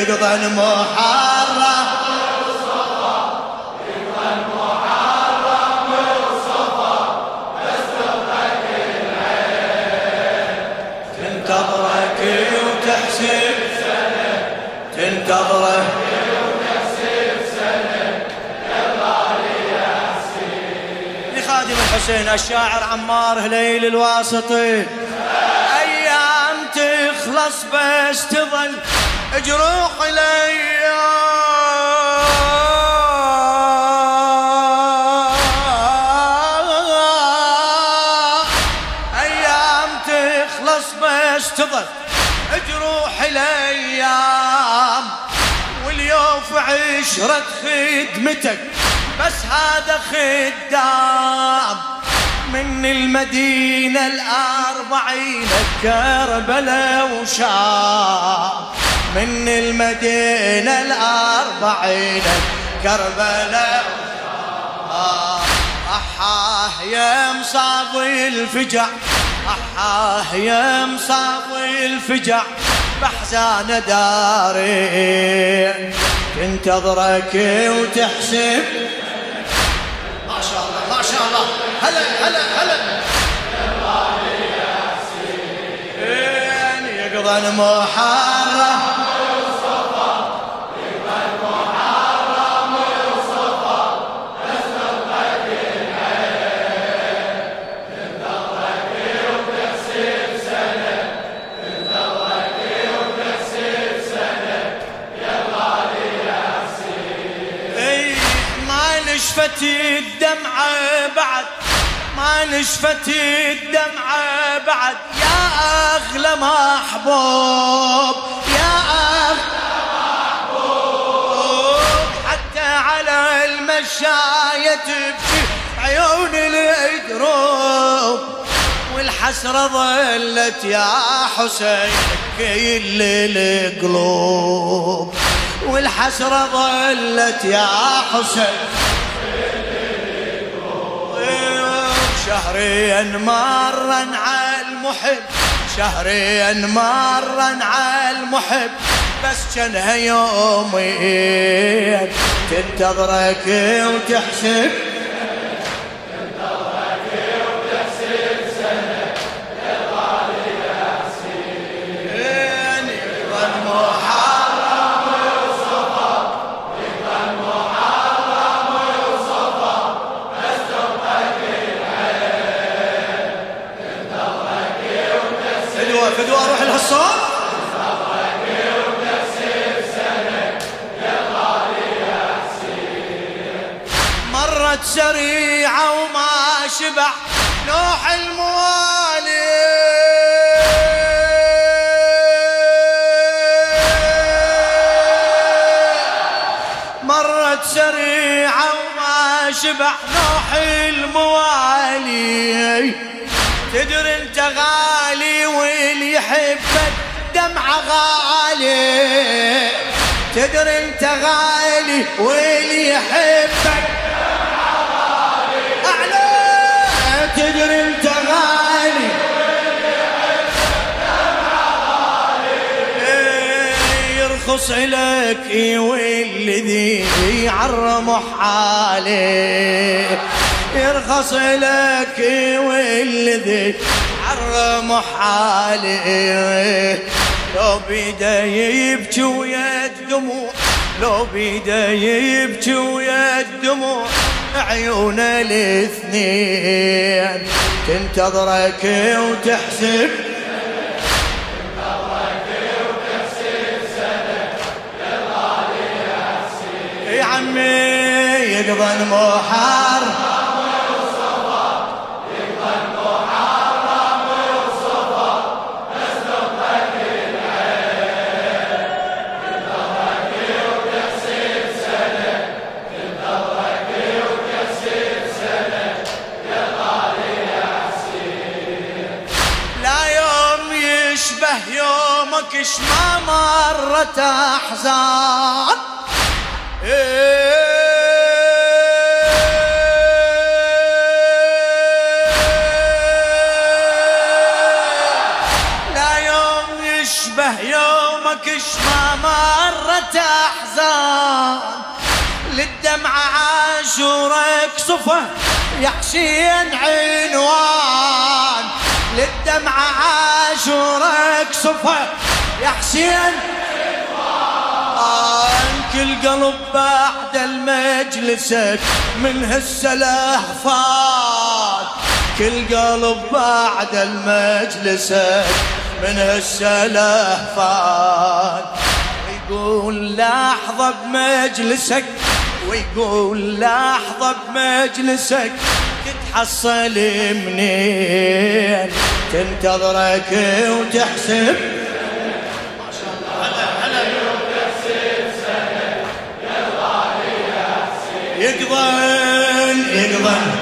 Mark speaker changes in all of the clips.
Speaker 1: يقضى المحرم تنتظرك وتحسب تنتظره لخادم الحسين الشاعر عمار هليل الواسطي. أيام تخلص بس تظل جروح الأيام أيام تخلص بس تظل. جروح الأيام واليوم عشرة خدمتك. بس هذا خدام. من المدينة الأربعين كربلاء وشام. من المدينة الأربعين كربلاء. وشام أحاه يا مصاغي الفجع. أحاه يا مصاغي الفجع. بحزان داري. تنتظرك وتحسب. ما شاء الله ما شاء الله. هلا هلا هلا. يقضى المحرم الدمعة بعد ما نشفت الدمعة بعد. يا أغلى محبوب يا أغلى محبوب. حتى على المشاية تبكي عيون الدروب والحسرة ظلت يا حسين كل القلوب والحسرة ظلت يا حسين شهرين مرا على المحب. شهرين مرا على المحب. بس كانها يومين تنتظرك وتحسب. مرت سريعة وما شبع نوح الموالي. تدري انت غالي واللي يحبك دمعة غالي. تدري انت غالي واللي يحبك دمعة غالي. أعلى. تدري يرخص لك والذي يعرم حالي يرخص لك والذي يعرم حالي لو بيده يبكي ويا الدموع لو بيده يبكي ويا الدموع عيون الاثنين تنتظرك وتحسب يا عمي يقضى المحار. يومك ما مرت أحزان. لا يوم يشبه يومك يومك ما مرت أحزان. للدمعة عاشورك صفة يا حسين عنوان. للدمعة عاشورك صفة يا حسين كل قلب بعد المجلسك من هالسلاح فات كل قلب بعد المجلسك من هالسلاح فات ويقول لحظة بمجلسك ويقول لحظة بمجلسك تتحصل منين؟ تنتظرك وتحسب. يقضن يقضن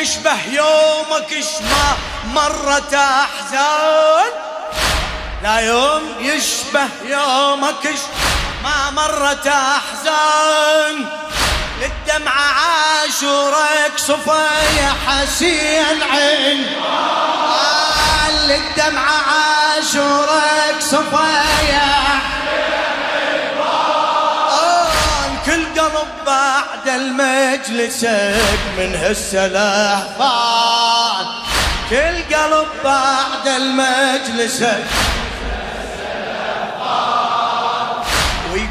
Speaker 1: يشبه يومك ما مرت أحزان. لا يوم يشبه يومك ما مرت أحزان. للدمعة عاشورك صفا يا حسين عين. آه للدمعة عاشورك صفا يا كل قلب بعد المجلسك من هالسلاح فان كل قلب بعد المجلسك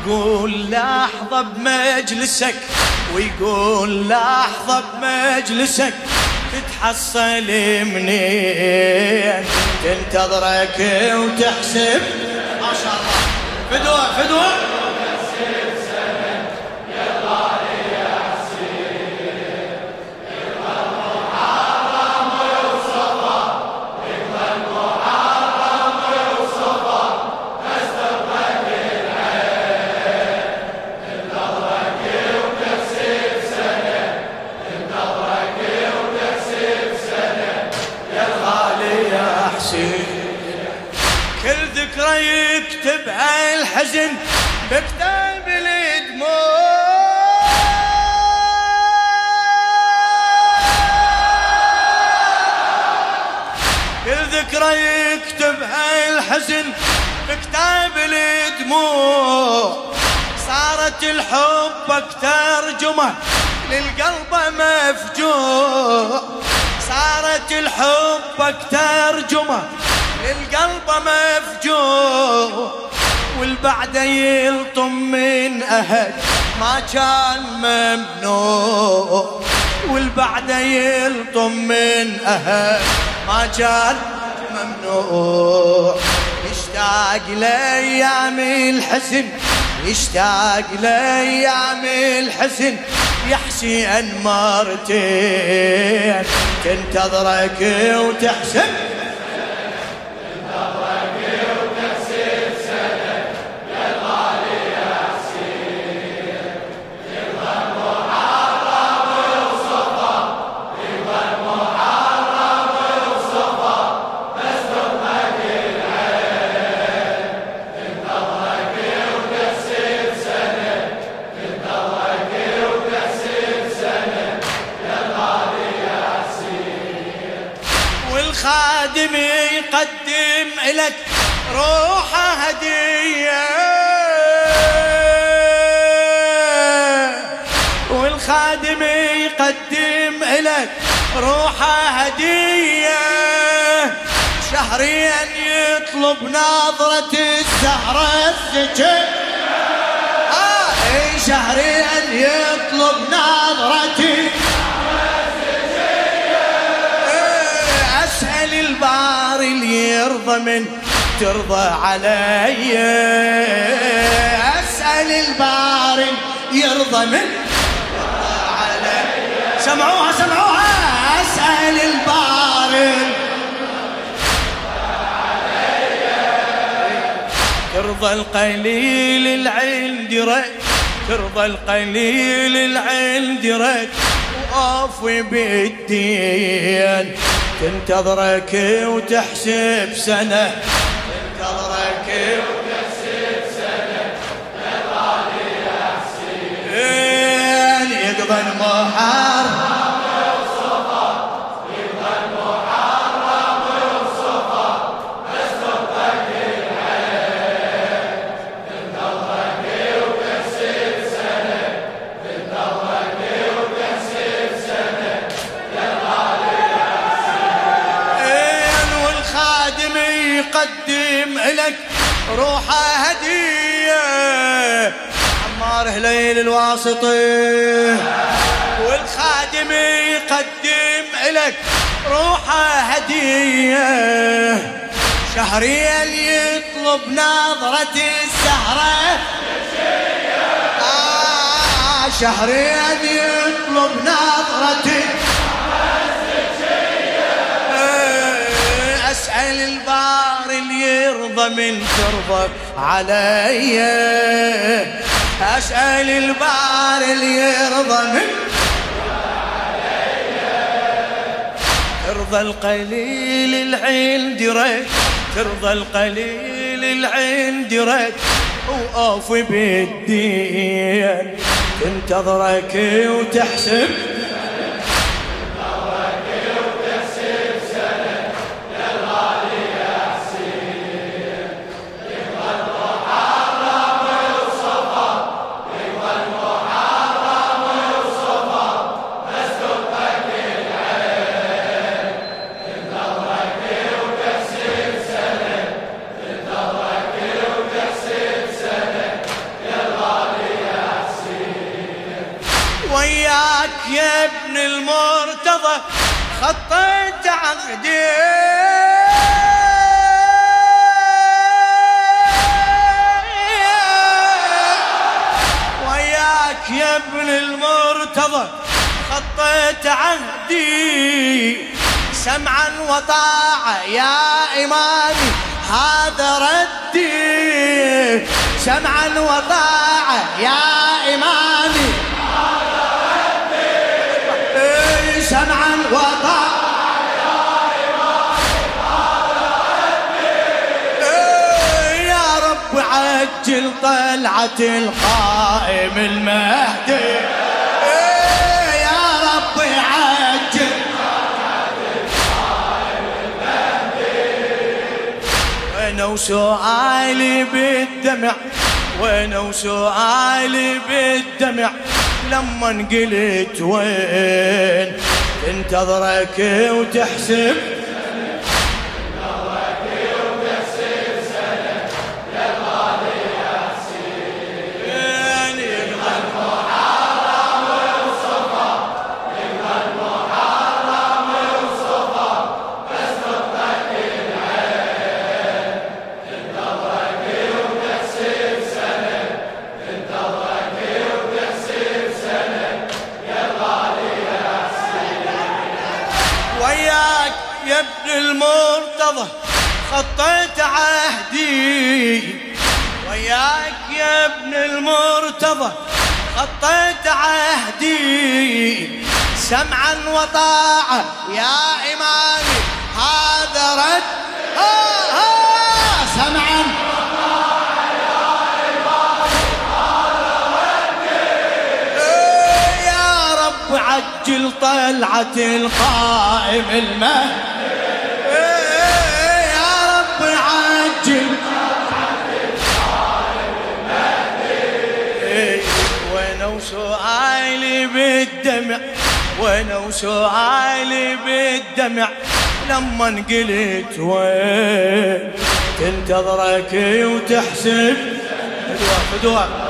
Speaker 1: ويقول لحظة بمجلسك ويقول لحظة بمجلسك تتحصل منين؟ تنتظرك وتحسب. ما شاء الله. فدوة فدوة صارت الحب ترجمة للقلب مفجوع. صارت الحب ترجمة القلب مفجوع. والبعد يلطم من أهل ما كان ممنوع. والبعد يلطم من أهل ما كان ممنوع. يشتاق لأيام الحسن يشتاق لأيام الحسن يحشي أن مرتين تنتظرك وتحسن يقدم لك روحه هدية. والخادم يقدم لك روحه هدية. شهريا يطلب نظرة الزهرة الزكي آه شهريا يطلب نظرة البار اللي يرضى من ترضى علي. أسأل البار يرضى من ترضى علي. سمعوها سمعوها. أسأل البار ترضى القليل العند رد ترضى القليل العند رد وأوفي بالدين. تنتظرك وتحسب سنة تنتظرك وتحسب سنة يا يقضى المحرم روحه هدية. عمار هليل الواسطي. والخادم يقدم لك روحه هدية. شهريل يطلب نظرة السهرة آه شهريل يطلب نظرة اسأل البار اللي يرضى من ترضى علي. اسأل البار اللي يرضى من ترضى القليل العين دريت ترضى القليل العين دريت وأوفي بالدين تنتظرك وتحسب. عهدي سمعا وطاعة يا إمامي هذا ردي. سمعا وطاعة يا إمامي إيه، سمعا وطاعة عجل طلعة القائم المهدي. وسؤالي بالدمع وأنا وسؤالي بالدمع. لما انقلت وين؟ تنتظرك وتحسب. وياك يا ابن المرتضى خطيت عهدي. وياك يا ابن المرتضى خطيت عهدي. سمعا وطاعة يا إمامي هذا رد. ها ها يا رب عجل طلعة القائم المهدي إيه يا عجل. إيه وأنا وسؤالي بالدمع وسؤالي بالدمع. لما انقلت وين تنتظرك وتحسب. فدوة فدوة